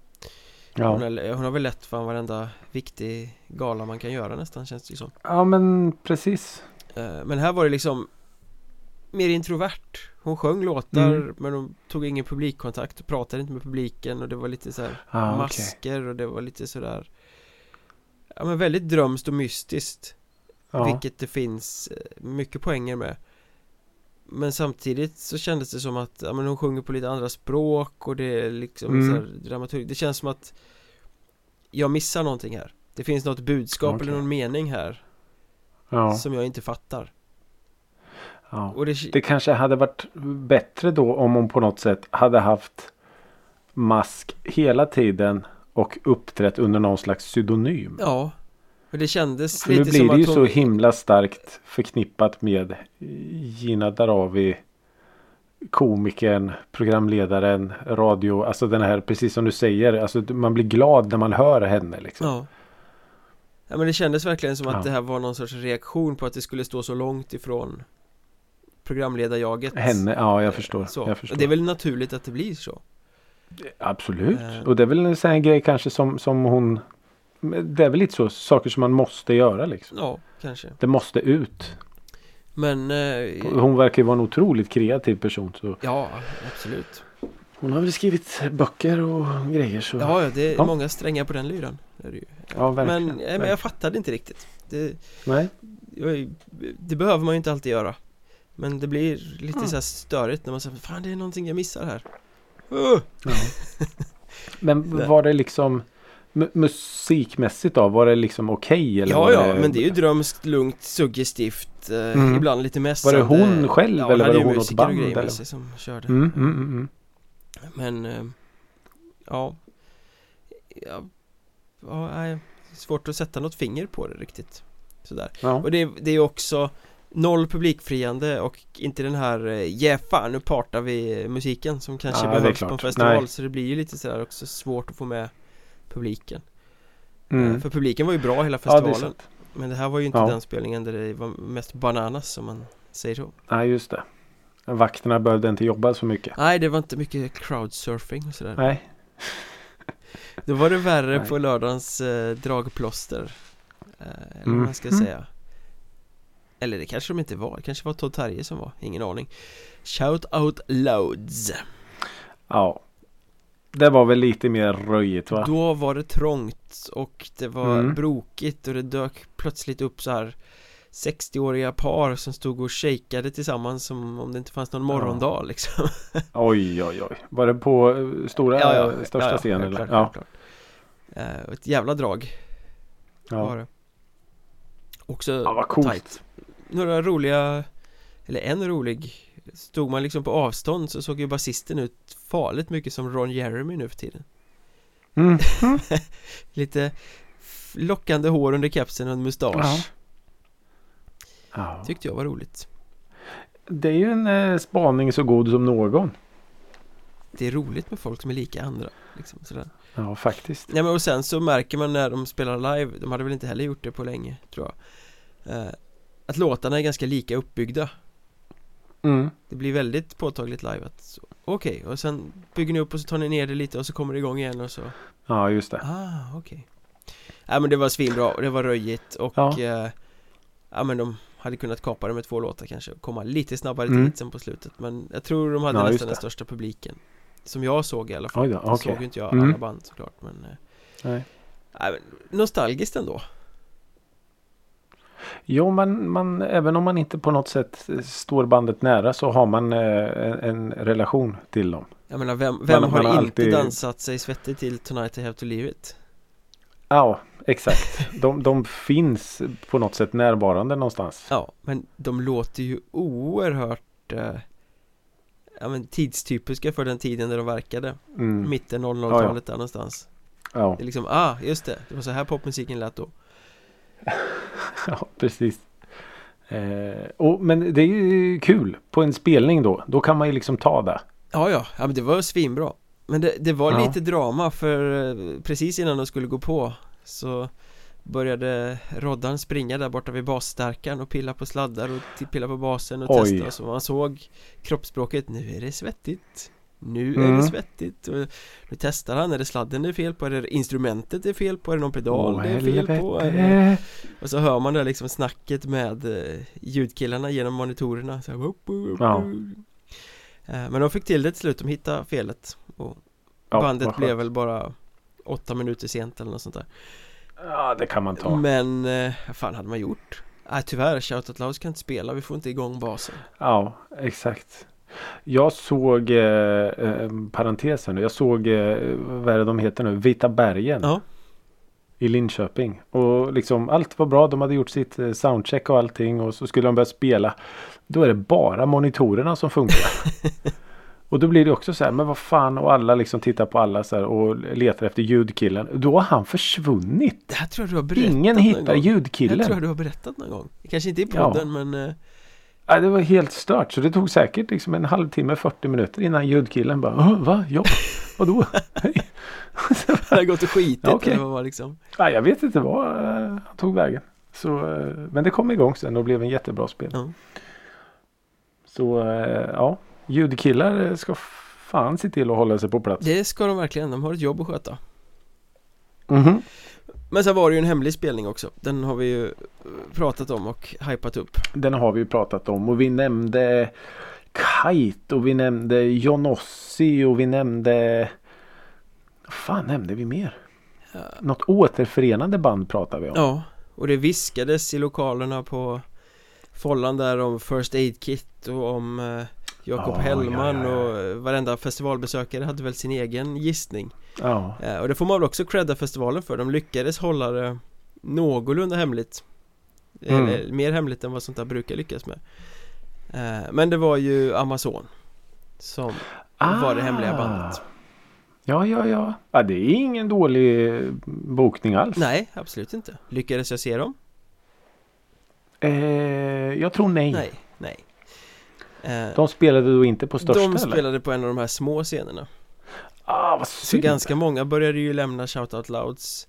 hon, Ja. är, hon har väl lätt för varenda viktig gala man kan göra nästan känns det ju som ja men precis. Eh, Men här var det liksom Mer introvert Hon sjöng låtar Mm. men hon tog ingen publikkontakt och pratade inte med publiken och det var lite så här okej. masker och det var lite sådär Ja men väldigt drömskt och mystiskt Ja. Vilket det finns eh, mycket poänger med Men samtidigt så kändes det som att ja, men hon sjunger på lite andra språk och det är liksom Mm. så här dramaturg Det känns som att Jag missar någonting här Det finns något budskap Okej. eller någon mening här ja. Som jag inte fattar ja. och det, Det kanske hade varit bättre då om hon på något sätt hade haft mask hela tiden och uppträtt under någon slags pseudonym. Ja För det kändes För nu lite blir som det ju att hon så himla starkt förknippat med Gina Darawi komikern, programledaren, radio, alltså den här precis som du säger, alltså man blir glad när man hör henne liksom. Ja Ja men det kändes verkligen som att Ja. det här var någon sorts reaktion på att det skulle stå så långt ifrån Programledarjaget Henne, ja jag förstår. så. Jag förstår. Det är väl naturligt att det blir så Absolut. Eh. Och det är väl en sån grej kanske som, som hon Det är väl lite så saker som man måste göra liksom. Ja, kanske Det måste ut. Men eh, Hon verkar ju vara en otroligt kreativ person. Så Ja, absolut hon har väl skrivit böcker och grejer. Så. Ja, ja, det är Ja. många strängar på den lyran är det ju. Ja, verkligen. Men, nej, men jag fattade inte riktigt det, Nej. jag, det behöver man ju inte alltid göra Men det blir lite Mm. så här störigt när man säger Fan det är någonting jag missar här uh! Ja. Men var det liksom mu- musikmässigt då? Var det liksom okej? eller Ja, var ja, men det är ju drömskt, lugnt, suggestivt eh, Mm. Ibland lite Var mässande det hon själv ja, eller var det hon och band, grejer med eller? sig som körde Mm, mm, mm, mm. Men eh, Ja Ja, ja Svårt att sätta något finger på det riktigt Sådär Ja. Och det, det är också Noll publikfriande och inte den här eh, Yeah fan nu partar vi musiken som kanske Ja, behövs på en festival Nej. Så det blir ju lite sådär också svårt att få med Publiken Mm. Eh, För publiken var ju bra hela Ja, det festivalen. Men det här var ju inte Ja. den spelningen där det var mest bananas som man säger så Nej, just det. Vakterna behövde inte jobba så mycket. Nej det var inte mycket crowdsurfing och sådär Nej. Då var det värre Nej. på lördagens eh, dragplåster eh, Eller Mm. man ska säga Eller det kanske de inte var, det kanske var Todd Terje som var, ingen aning Shout out loads Ja. Det var väl lite mer röjigt va? Då var det trångt och det var Mm. brokigt och det dök plötsligt upp så här 60-åriga par som stod och shakade tillsammans som om det inte fanns någon morgondag liksom Oj, oj, oj. Var det på eh, stora, största scenen eller? Ja. självklart. Eh, Ett jävla drag var Ja. det Också ja, vad coolt. tight Några roliga Eller en rolig Stod man liksom på avstånd så såg ju basisten ut farligt mycket som Ron Jeremy nu för tiden Mm. Lite lockande hår under kepsen och en mustasch. Ja. Tyckte jag var roligt Det är ju en eh, spaning så god som någon. Det är roligt med folk som är lika andra liksom, sådär. Ja, faktiskt. Nej men och sen så märker man när de spelar live De hade väl inte heller gjort det på länge tror jag eh, Att låtarna är ganska lika uppbyggda Mm. Det blir väldigt påtagligt live att Okej, och sen bygger ni upp och så tar ni ner det lite och så kommer det igång igen och så Ja, just det. Ah, okej Nej men det var svinbra och det var röjigt och Ja. eh, Ja men de hade kunnat kapa det med två låtar kanske och komma lite snabbare Mm. dit sen på slutet Men jag tror de hade Ja, nästan den största publiken Som jag såg i alla fall Oj då, okej. såg ju inte jag Mm. alla band såklart men eh, Nej. nej, men Nostalgiskt ändå Jo, man, man, även om man inte på något sätt står bandet nära så har man eh, en, relation till dem. Jag menar vem, vem Man- har, man har inte alltid- dansat sig svettig till Tonight I have to leave it? Ja, exakt. De, de finns på något sätt närvarande någonstans. Ja, men de låter ju oerhört eh, Ja men tidstypiska för den tiden där de verkade Mm. Mitten 00-talet där någonstans Ja, Det är liksom, ah just det, det var så här popmusiken lät då ja, precis. Eh, och, men det är ju kul på en spelning då. Då kan man ju liksom ta det. Ja ja, ja men det var svinbra Men det, det var Ja. lite drama för eh, precis innan de skulle gå på Så började Roddan springa där borta vid basstärkan och pilla på sladdar och pilla på basen och Oj. testa så man såg kroppsspråket, nu är det svettigt Nu är Mm. det svettigt och nu testar han, är det sladden det är fel på, är det instrumentet det är fel på, är det någon pedal Åh, det är fel på är det... helvete. Och så hör man det liksom snacket med eh, ljudkillarna genom monitorerna så här, wup, wup, Ja. Eh, Men de fick till det till slut, de hittade felet och Ja, bandet blev väl bara åtta minuter sent eller något sånt där Ja, det kan man ta. Men, eh, vad fan hade man gjort? Nej tyvärr, Shout Out Loud kan inte spela, vi får inte igång basen Ja, exakt. Jag såg, eh, eh, parentesen, jag såg, eh, vad är det de heter nu, Vita bergen Ja, i Linköping. Och liksom allt var bra, de hade gjort sitt eh, soundcheck och allting och så skulle de börja spela. Då är det bara monitorerna som funkar. och då blir det också så här, men vad fan och alla liksom tittar på alla så här och letar efter ljudkillen. Då har han försvunnit. det här tror jag du har berättat Ingen hittar gång. Det ljudkillen. tror jag du har berättat någon gång Kanske inte i Ja. podden men eh, Ja, det var helt stört. Så det tog säkert liksom en halvtimme, 40 minuter innan ljudkillen bara "Åh, Va? Ja? Vadå? Hej." Det har gått och skitit Ja, vad var liksom ja, jag vet inte vad eh, han tog vägen. Så, eh, men det kom igång sen och blev en jättebra spel. Ja. Så eh, ja, ljudkillar eh, ska fan se till att hålla sig på plats. Det ska de verkligen, de har ett jobb att sköta Mhm. Men sen var det ju en hemlig spelning också Den har vi ju eh, pratat om och hypat upp Den har vi ju pratat om och vi nämnde Kite och vi nämnde Jonossi och vi nämnde Vad fan nämnde vi mer? Ja. Något återförenande band pratar vi om. Ja, och det viskades i lokalerna på Follan där om First Aid Kit och om eh, Jakob Ja, Hellman ja, ja, och eh, varenda festivalbesökare hade väl sin egen gissning Ja. eh, Och det får man väl också credda festivalen för, de lyckades hålla det någorlunda hemligt Mm. Eller mer hemligt än vad sånt där brukar lyckas med eh, Men det var ju Amazon Som var det hemliga bandet Ah. Ja, ja, ja. Ja, det är ingen dålig bokning alls. Nej, absolut inte Lyckades jag se dem? Eh, jag tror nej. Nej, nej De spelade då inte på största De eller? spelade på en av de här små scenerna Ah, vad Så synd. ganska många började ju lämna Shoutout Louds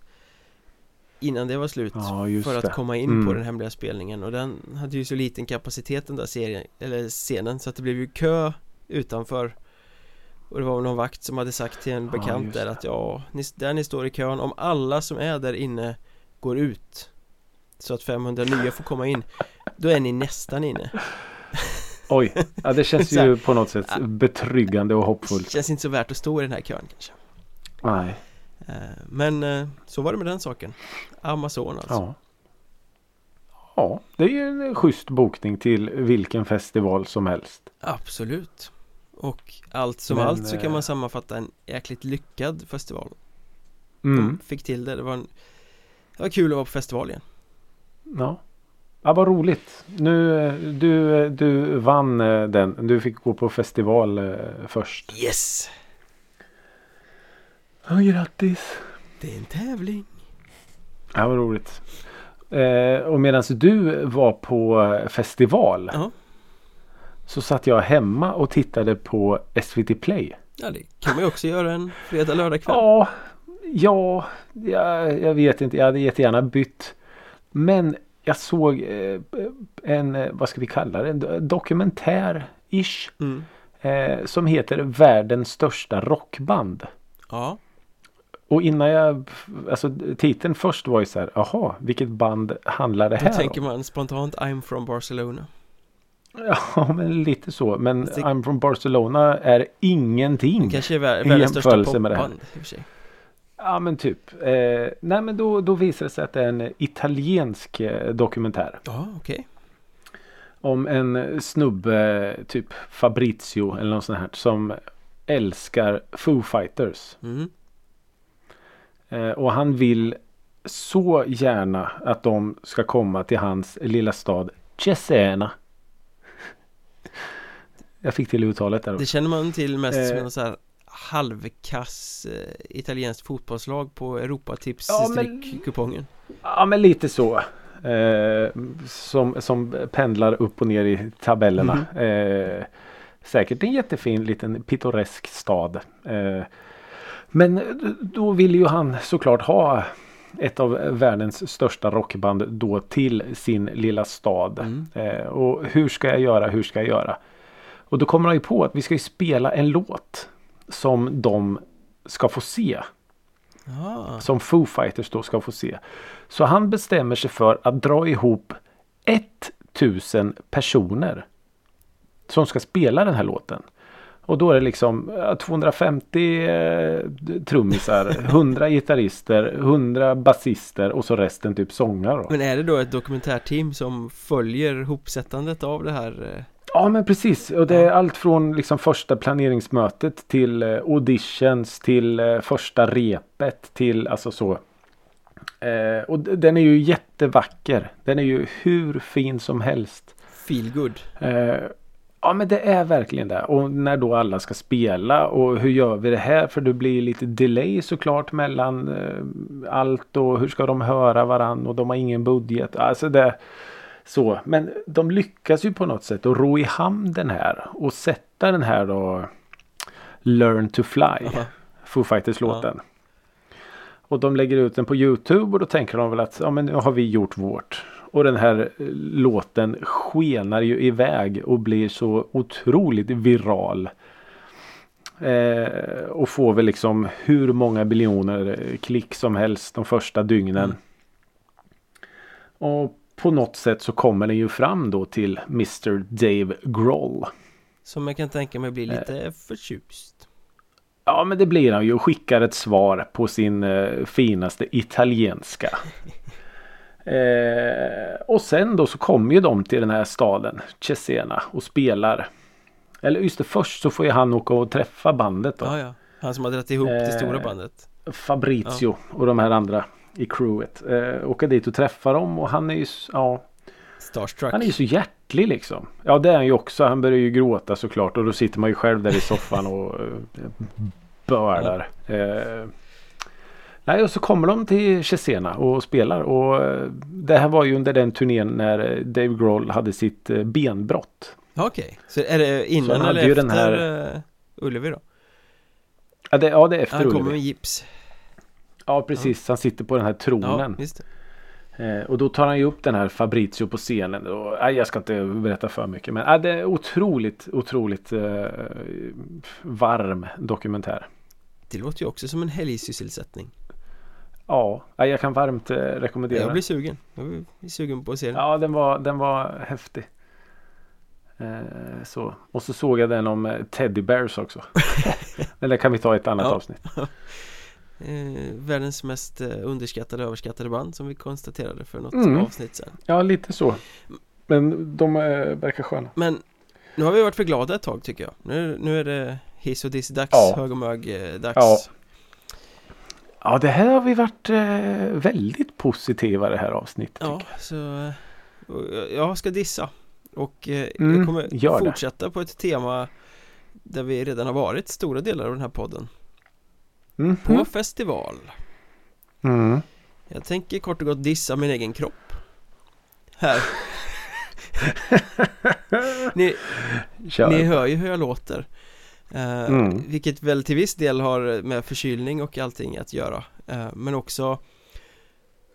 Innan det var slut just För att det. komma in Mm. på den hemliga spelningen och den hade ju så liten kapacitet den där serien Eller scenen så att det blev ju kö utanför Och det var någon vakt som hade sagt till en bekant just där att ja, ni, där ni står i kön Om alla som är där inne går ut Så att 500 nya får komma in Då är ni nästan inne Oj, ja, det känns ju på något sätt betryggande och hoppfullt. Känns inte så värt att stå i den här kön kanske. Nej, Eh, Men eh, så var det med den saken. Amazon alltså ja. Ja, det är ju en schysst bokning till vilken festival som helst. Absolut. Och allt som Men, allt så kan eh, man sammanfatta en jäkligt lyckad festival. Mm. De fick till det, det var en Det var kul att vara på festival igen. Ja. Ja, vad roligt. Nu, du, du vann eh, den. Du fick gå på festival eh, först. Yes! Ja, grattis. Det är en tävling Ja, vad roligt. Eh, och medan du var på festival Ja, så satt jag hemma och tittade på SVT Play. ja det kan man ju också göra en fredag, lördag kväll Ja, ja, jag, jag vet inte. Jag hade jättegärna bytt. Men jag såg eh, en, eh, vad ska vi kalla det, en dokumentär-ish. mm. Eh, som heter Världens största rockband. Ja, Och innan jag, alltså titeln först var ju så här, jaha, vilket band handlar det då här tänker om? man spontant I'm from Barcelona Ja, men lite så. Men Fast det- I'm from Barcelona är ingenting. Det kanske är världens största popband i och för sig Ja, men typ. Eh, nej, men då, då visar det sig att det är en italiensk eh, dokumentär. Ja, okej Om en snubbe, typ Fabrizio eller något sånt här, som älskar Foo Fighters. mm. Eh, och han vill så gärna att de ska komma till hans lilla stad Cesena. Jag fick till uttalet där. Det känner man till mest som Eh. en så här halvkass eh, italienskt fotbollslag på Europatips Ja, men- stryckkupongen Ja men lite så. Eh, som, som pendlar upp och ner i tabellerna. Eh, säkert en jättefin liten pittoresk stad. Eh, men då vill ju han såklart ha ett av världens största rockband då till sin lilla stad. Mm. Eh, och hur ska jag göra, hur ska jag göra? Och då kommer han ju på att vi ska ju spela en låt som de ska få se. Ja, Som Foo Fighters då ska få se. Så han bestämmer sig för att dra ihop 1000 personer. Som ska spela den här låten. Och då är det liksom ja, 250 eh, trummisar, 100 gitarrister, 100 basister och så resten typ sångare. Men är det då ett dokumentärteam som följer hopsättandet av det här? Ja men precis. Och det är allt från liksom första planeringsmötet till eh, auditions till eh, första repet till alltså så. Eh, och den är ju jättevacker. Den är ju hur fin som helst. Feel good Eh, ja men det är verkligen det. Och när då alla ska spela och hur gör vi det här? För det blir lite delay såklart mellan eh, allt och hur ska de höra varann och de har ingen budget. Alltså det så. Men de lyckas ju på något sätt att ro i hamn den här och sätta den här då Learn to fly. Aha. Foo Fighters låten. Och de lägger ut den på Youtube och då tänker de väl att ja men nu har vi gjort vårt. Och den här eh, låten skenar ju iväg och blir så otroligt viral. Eh, och får väl liksom hur många biljoner eh, klick som helst de första dygnen. Mm. Och på något sätt så kommer den ju fram då till Mr Dave Grohl. Som jag kan tänka mig blir lite förtjust Ja men det blir han ju och skickar ett svar på sin eh, finaste italienska. Eh, och sen då så kommer ju de till den här staden Cesena och spelar. Eller just det, först så får ju han åka och träffa bandet då. Ja, ja. Han som har dragit ihop det Eh, stora bandet. Fabrizio och de här andra i crewet. Eh, åka dit och träffa dem och han är ju, ja, Starstruck. han är ju så hjärtlig liksom. Ja det är han ju också. Han börjar ju gråta såklart och då sitter man ju själv där i soffan och eh, bölar. Eh, nej och så kommer de till Cesena och spelar och eh, det här var ju under den turnén när eh, Dave Grohl hade sitt benbrott. Okej, så är det innan eller efter här- Ullevi då? Ja det, ja, det är efter Han kommer med gips. Ja precis, han sitter på den här Ja, tronen. det. Eh, och då tar han ju upp den här Fabrizio på scenen. Och, nej, jag ska inte berätta för mycket. Men äh, det är otroligt, otroligt eh, varm dokumentär. Det låter ju också som en helgsysselsättning. Ja, nej, jag kan varmt eh, rekommendera Jag den. blir sugen. Jag blir sugen på att se den. Ja, den var, den var häftig. Eh, så. Och så såg jag den om eh, Teddy Bears också. Eller kan vi ta ett annat Ja. avsnitt? Eh, världens mest eh, underskattade överskattade band som vi konstaterade för något Mm. avsnitt sen. Ja, lite så. Men de eh, verkar sköna. Men nu har vi varit för glada ett tag tycker jag. Nu, nu är det hiss och diss dags, Ja. hög och mög eh, dags. Ja. Ja, det här har vi varit eh, väldigt positiva det här avsnittet. Ja, så eh, och jag- ska dissa och Mm, jag kommer gör det. fortsätta på ett tema där vi redan har varit stora delar av den här podden. Jag. Mhm. På festival. Mm. Jag tänker kort och gott dissa min egen kropp. Här. ni, ni hör ju hur jag låter. Eh, Mm. Vilket väl till viss del har med förkylning och allting att göra. Eh, men också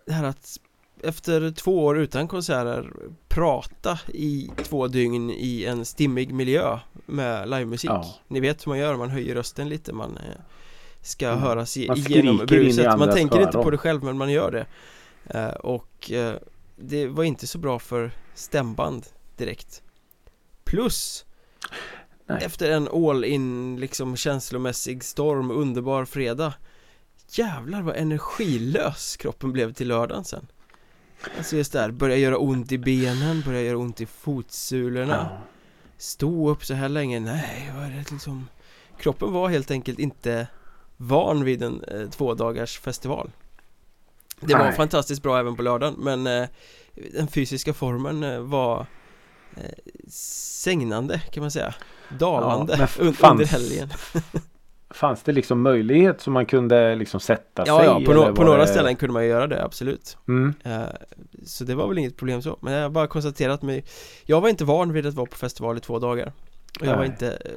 det här att efter två år utan konserter prata i två dygn i en stimmig miljö med livemusik. Ja. Ni vet hur man gör, man höjer rösten lite, man eh, ska Mm. höras igenom bruset. Man tänker inte på det själv men man gör det. Eh, och eh, det var inte så bra för stämband direkt. Plus Nej. efter en all in liksom känslomässig storm, underbar fredag Jävlar vad energilös kroppen blev till lördagen sen Alltså just där, börja göra ont i benen, börja göra ont i fotsulorna Ja. Stå upp så här länge, nej vad är det liksom Kroppen var helt enkelt inte van vid en eh, två dagars festival. Det var Nej. fantastiskt bra även på lördagen men eh, den fysiska formen eh, var eh, sängnande kan man säga. Dalande Ja, un- fanns- under helgen. Fanns det liksom möjlighet så man kunde liksom sätta Ja, sig? ja, på, no- på några det- ställen kunde man göra det, absolut. Mm. Eh, Så det var väl inget problem så, men jag har bara konstaterat mig Jag var inte van vid att vara på festival i två dagar. Och jag var inte, eh,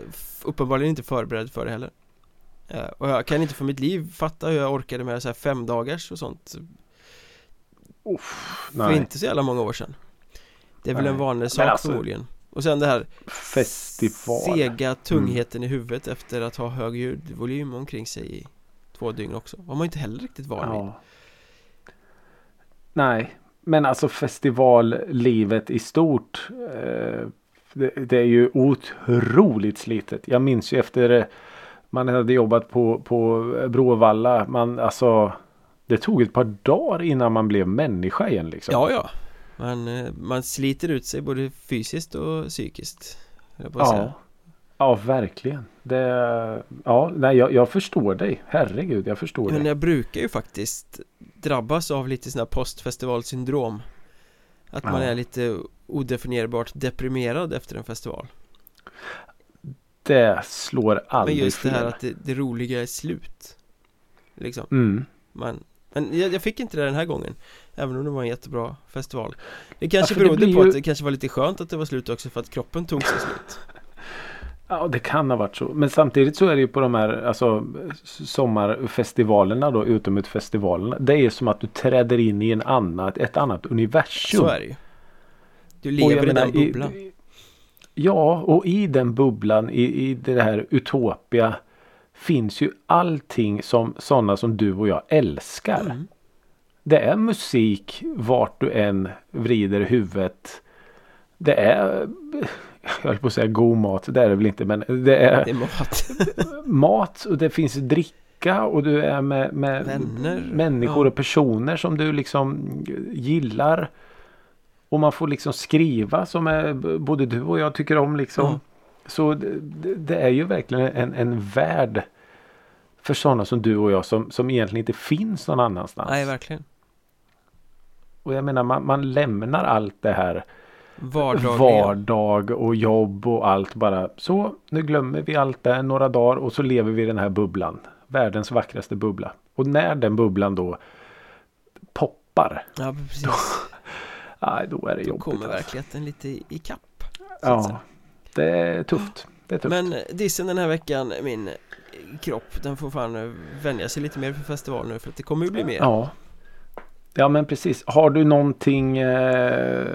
uppenbarligen inte förberedd för det heller Och jag kan inte för mitt liv fatta hur jag orkade med så här fem dagars och sånt För Nej. inte så jävla många år sedan Det är väl Nej. en vanlig sak alltså- förmodligen Och sen det här Festival. sega tungheten i huvudet efter att ha hög ljudvolym omkring sig i två dygn också var man inte heller riktigt van vid Ja. Nej, men alltså festivallivet i stort. Eh, det, det är ju otroligt slitet. Jag minns ju efter eh, man hade jobbat på, på Bråvalla. Man, alltså, det tog ett par dagar innan man blev människa igen. Liksom. Ja, ja man, eh, man sliter ut sig både fysiskt och psykiskt ja. säga. ja verkligen. Det, ja, nej, jag, jag förstår dig. Herregud, jag förstår Men dig. jag brukar ju faktiskt drabbas av lite här postfestivalsyndrom Att man Ja. är lite odefinierbart deprimerad efter en festival Det slår Men aldrig just det här att det, det roliga är slut Liksom Mm. man, Men jag, jag fick inte det den här gången Även om det var en jättebra festival Det kanske Ja, det berodde blir på ju- att det kanske var lite skönt att det var slut också för att kroppen tog sig slut Ja, det kan ha varit så. Men samtidigt så är det ju på de här alltså, sommarfestivalerna då, utomhusfestivalerna. Det är som att du träder in i en annat, ett annat universum. Så är det ju Du lever i den bubblan I, ja, och i den bubblan, i, i det här Utopia finns ju allting som sådana som du och jag älskar. mm. Det är musik vart du än vrider huvudet. Det är, jag höll på att säga god mat, det är det väl inte men det är Det är mat mat och det finns dricka och du är med, med människor ja. och personer som du liksom gillar. Och man får liksom skriva som är, både du och jag tycker om liksom. Så det, det- det är ju verkligen en, en värld för sådana som du och jag som, som egentligen inte finns någon annanstans. Nej, verkligen. och jag menar man, man lämnar allt det här Vardagliga. vardag och jobb och allt bara. Så nu glömmer vi allt det några dagar och så lever vi i den här bubblan. Världens vackraste bubbla. Och när den bubblan då poppar. Ja, precis. Nej, då är det Då jobbigt. kommer alltså. verkligheten lite i kapp. Ja, det är tufft. Det är tufft. Men dissen den här veckan, min kropp, den får fan eh, vänja sig lite mer för festival nu för att det kommer ju bli mer. Ja. Ja men precis. Har du någonting eh,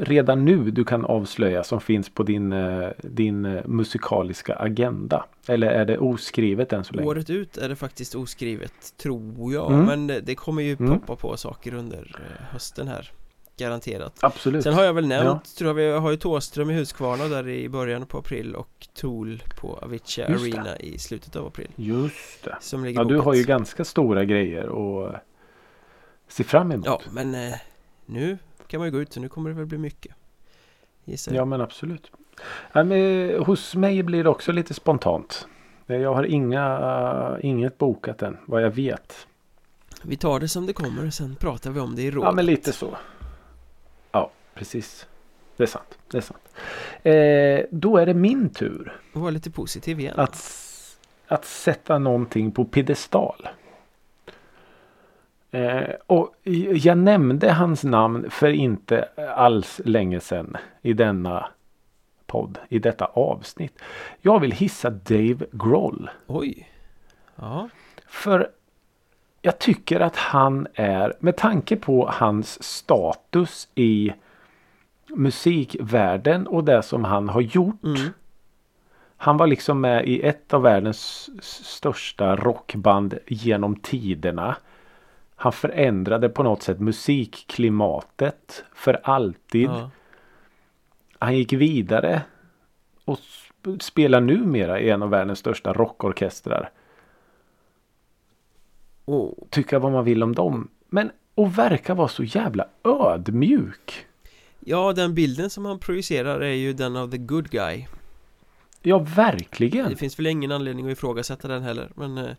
redan nu du kan avslöja som finns på din, eh, din eh, musikaliska agenda? Eller är det oskrivet än så länge? Året ut är det faktiskt oskrivet, tror jag. Mm. Men det, det kommer ju Mm. poppa på saker under eh, hösten här. Garanterat. Absolut. Sen har jag väl nämnt, Ja. tror jag, vi har ju Thåström i Huskvarna där i början på april och Tool på Avicii Just det. Arena i slutet av april. Just det. Som ligger Ja du har ju ganska stora grejer att se fram emot. Ja, men eh, nu kan man ju gå ut så nu kommer det väl bli mycket. Gissar. Ja men absolut. Ja, men, hos mig blir det också lite spontant. Eh, Jag har inga, inget bokat än vad jag vet. Vi tar det som det kommer sen pratar vi om det i rådet. Ja men lite så. Precis. Det är sant. Det är sant. Eh, då är det min tur Var lite positiv igen. att, att sätta någonting på piedestal. Eh, och jag nämnde hans namn för inte alls länge sedan i denna podd, i detta avsnitt. Jag vill hissa Dave Grohl. Oj. Ja. För jag tycker att han är, med tanke på hans status i musikvärlden och det som han har gjort. Mm. Han var liksom med i ett av världens största rockband genom tiderna. Han förändrade på något sätt musikklimatet för alltid. Ja. Han gick vidare och sp- spelar numera i en av världens största rockorkestrar. Och, Tycka vad man vill om dem. Men och verkar vara så jävla ödmjuk. Ja, den bilden som han projicerar är ju den av the good guy. Ja, verkligen. Det finns väl ingen anledning att ifrågasätta den heller. Men eh,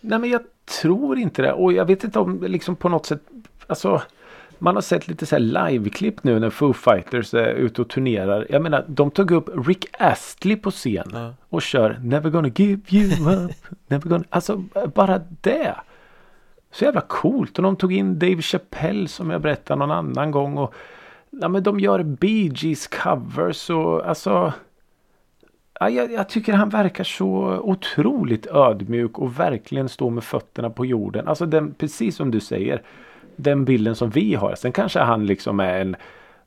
Nej men jag tror inte det. Och jag vet inte om liksom på något sätt. Alltså. Man har sett lite så här liveklipp nu när Foo Fighters är ute och turnerar. Jag menar de tog upp Rick Astley på scen. ja. Och kör Never gonna give you up. Never gonna. Alltså bara det. Så jävla coolt. Och de tog in Dave Chappelle som jag berättade någon annan gång. Och ja, men de gör Bee Gees covers och alltså. Ja, jag, jag tycker han verkar så otroligt ödmjuk och verkligen står med fötterna på jorden. Alltså den, precis som du säger. Den bilden som vi har. Sen kanske han liksom är en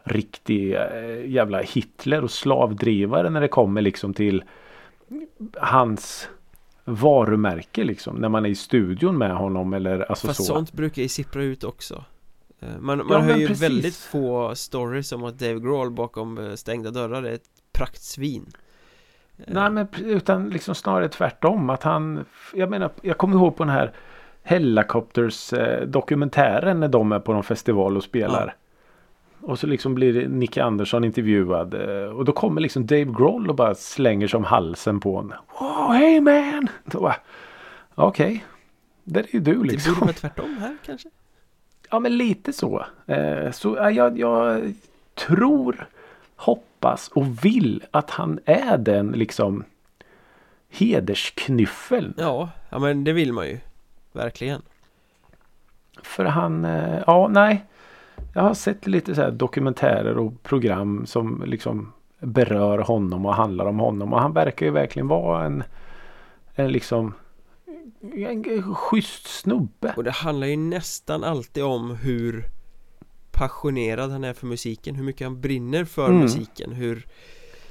riktig eh, jävla Hitler och slavdrivare när det kommer liksom till hans varumärke liksom. När man är i studion med honom eller alltså Fast så. sånt brukar ju sippra ut också. Eh, Man, man Ja, hör ju precis. väldigt få stories om att Dave Grohl bakom eh, stängda dörrar är ett praktsvin. Eh, Nej men utan liksom snarare tvärtom. Att han, jag menar, jag kommer ihåg på den här Hellacopters dokumentären när de är på någon festival och spelar. Och så liksom blir Nicky Andersson intervjuad. Och då kommer liksom Dave Grohl och bara slänger sig om halsen på honom. Wow, hey man! Okej. Det är ju du Det liksom. borde vara tvärtom här kanske? Ja men lite så. Eh, så ja, jag, jag tror, hoppas och vill att han är den liksom hedersknyffeln. Ja, ja men det vill man ju. Verkligen. För han, eh, ja nej. Jag har sett lite så dokumentärer och program som liksom berör honom och handlar om honom. Och han verkar ju verkligen vara en, en liksom en schysst snubbe. Och det handlar ju nästan alltid om hur passionerad han är för musiken, hur mycket han brinner för Mm. musiken, hur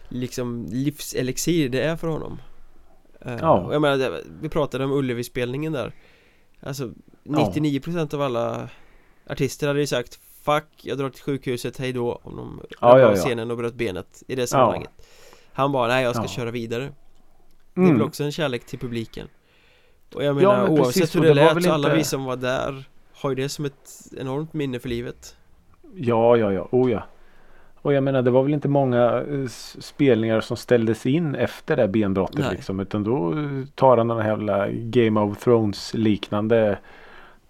liksom livselixir det är för honom. Eh, Ja. och jag menar, vi pratade om Ullevi-spelningen där. Alltså 99% av alla artister hade ju sagt Fuck, jag drar till sjukhuset, hej då om de Ja, ja, ja. scenen och bröt benet i det sammanhanget Han bara, nej jag ska Ja. köra vidare Det Mm. väl också en kärlek till publiken Och jag Ja, menar men oavsett precis, hur det, det lät så alla inte- vi som var där Har ju det som ett enormt minne för livet Ja, ja, ja. Oh ja. Och jag menar det var väl inte många eh, spelningar som ställdes in efter det benbrottet Nej. liksom. Utan då eh, tar han den här jävla Game of Thrones liknande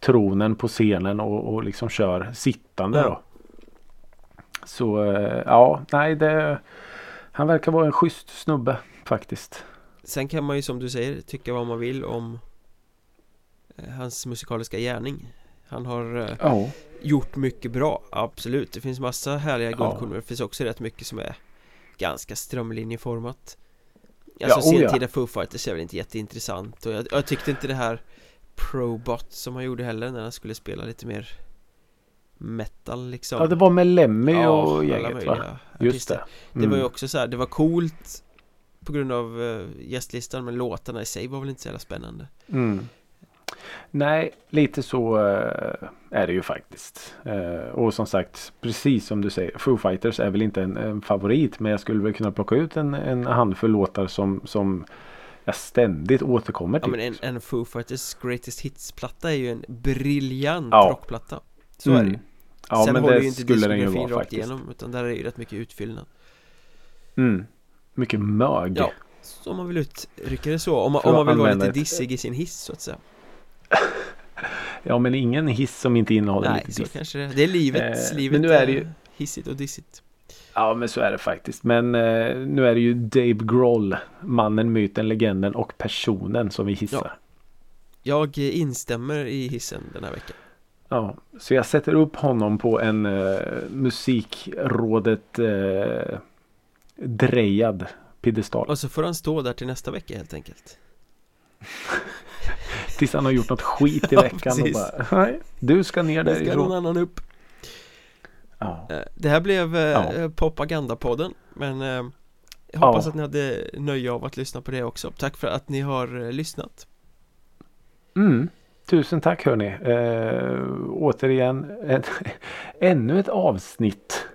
tronen på scenen och, och liksom kör sittande Ja. då. Så eh, ja, nej det Han verkar vara en schysst snubbe faktiskt. Sen kan man ju som du säger tycka vad man vill om Hans musikaliska gärning Han har eh, Ja. gjort mycket bra, absolut Det finns massa härliga guldkorn men det finns också rätt mycket som är Ganska strömlinjeformat Ja, Alltså oh ja. sentida Foo Fighters är väl inte jätteintressant och jag, jag tyckte inte det här Probot som han gjorde heller när han skulle spela lite mer Metal liksom ja, det var med Lemmy Ja, och gänget va? möjliga Just artister. det. Det var ju Mm. också så här, det var coolt På grund av uh, gästlistan men låtarna i sig var väl inte så jävla spännande Mm. Nej, lite så eh, är det ju faktiskt. Eh, och som sagt, precis som du säger, Foo Fighters är väl inte en, en favorit. Men jag skulle väl kunna plocka ut en, en handfull låtar som, som jag ständigt återkommer Ja till. men en, en Foo Fighters Greatest Hits-platta är ju en briljant Ja. rockplatta Så är det ju Mm. Ja, Sen men håller det ju inte skulle den ju vara rakt faktiskt. igenom utan där är ju rätt mycket utfyllnad Mm. Mycket mög. Ja, så om man vill uttrycka det så Om man, om man vill vara lite dissig i sin hiss så att säga Ja, men ingen hiss som inte innehåller Nej, lite så diss. kanske det är Det är livet, Eh, livet men nu är det ju- hissigt och dissigt Ja, men så är det faktiskt. Men eh, nu är det ju Dave Grohl, mannen, myten, legenden och personen som vi hissar. Jag eh, instämmer i hissen den här veckan Ja, så jag sätter upp honom på en eh, musikrådet eh, drejad piedestal. Och så får han stå där till nästa vecka helt enkelt Tills han har gjort något skit i Ja, veckan och precis. bara Nej, du ska ner Det ska någon annan upp Ja. Eh, Det här blev eh, Ja. Propagandapodden Men eh, jag hoppas Ja. att ni hade nöje av att lyssna på det också Tack för att ni har eh, lyssnat Mm. Tusen tack hörni. Eh, återigen ett, ännu ett avsnitt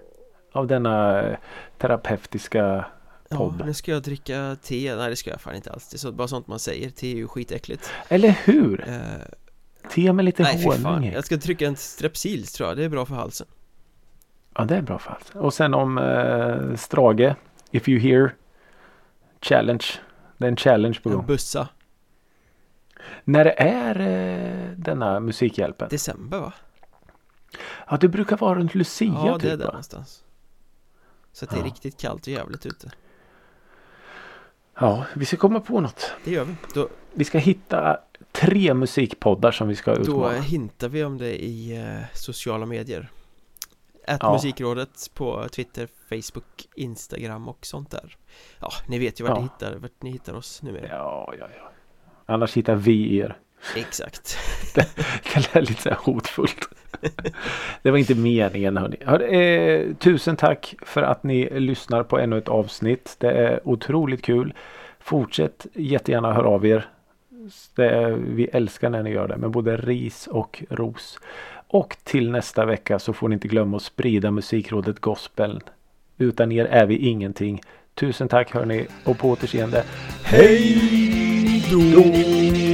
av denna eh, terapeutiska Ja, Podd. nu ska jag dricka te Nej det ska jag fan inte alls Det är så, bara sånt man säger Te är ju skitäckligt Eller hur? eh, Te med lite Nej honung. Jag ska dricka en Strepsils tror jag Det är bra för halsen Ja, det är bra för allt. Och sen om eh, Strage. If you hear. Challenge. Det är en challenge på En gång. bussa När det är eh, denna Musikhjälpen? December va? Ja, det brukar vara runt Lucia Ja det typ är där va? någonstans Så att det är Ja. riktigt kallt och jävligt ute Ja, vi ska komma på något. Det gör vi Då, Vi ska hitta tre musikpoddar som vi ska då utmana. hintar vi om det i eh, sociala medier Att Ja. musikrådet på Twitter, Facebook, Instagram och sånt där Ja, ni vet ju vart, Ja. ni, hittar, vart ni hittar oss numera Ja, ja, ja. Annars hittar vi er. Exakt Det lät lite så här hotfullt. Det var inte meningen hörni. Eh, tusen tack för att ni lyssnar på ännu ett avsnitt. Det är otroligt kul. Fortsätt jättegärna höra av er. Det är, vi älskar när ni gör det med både ris och ros. Och till nästa vecka så får ni inte glömma att sprida musikrådet gospel. Utan er är vi ingenting. Tusen tack hörni och på återseende. Hej då!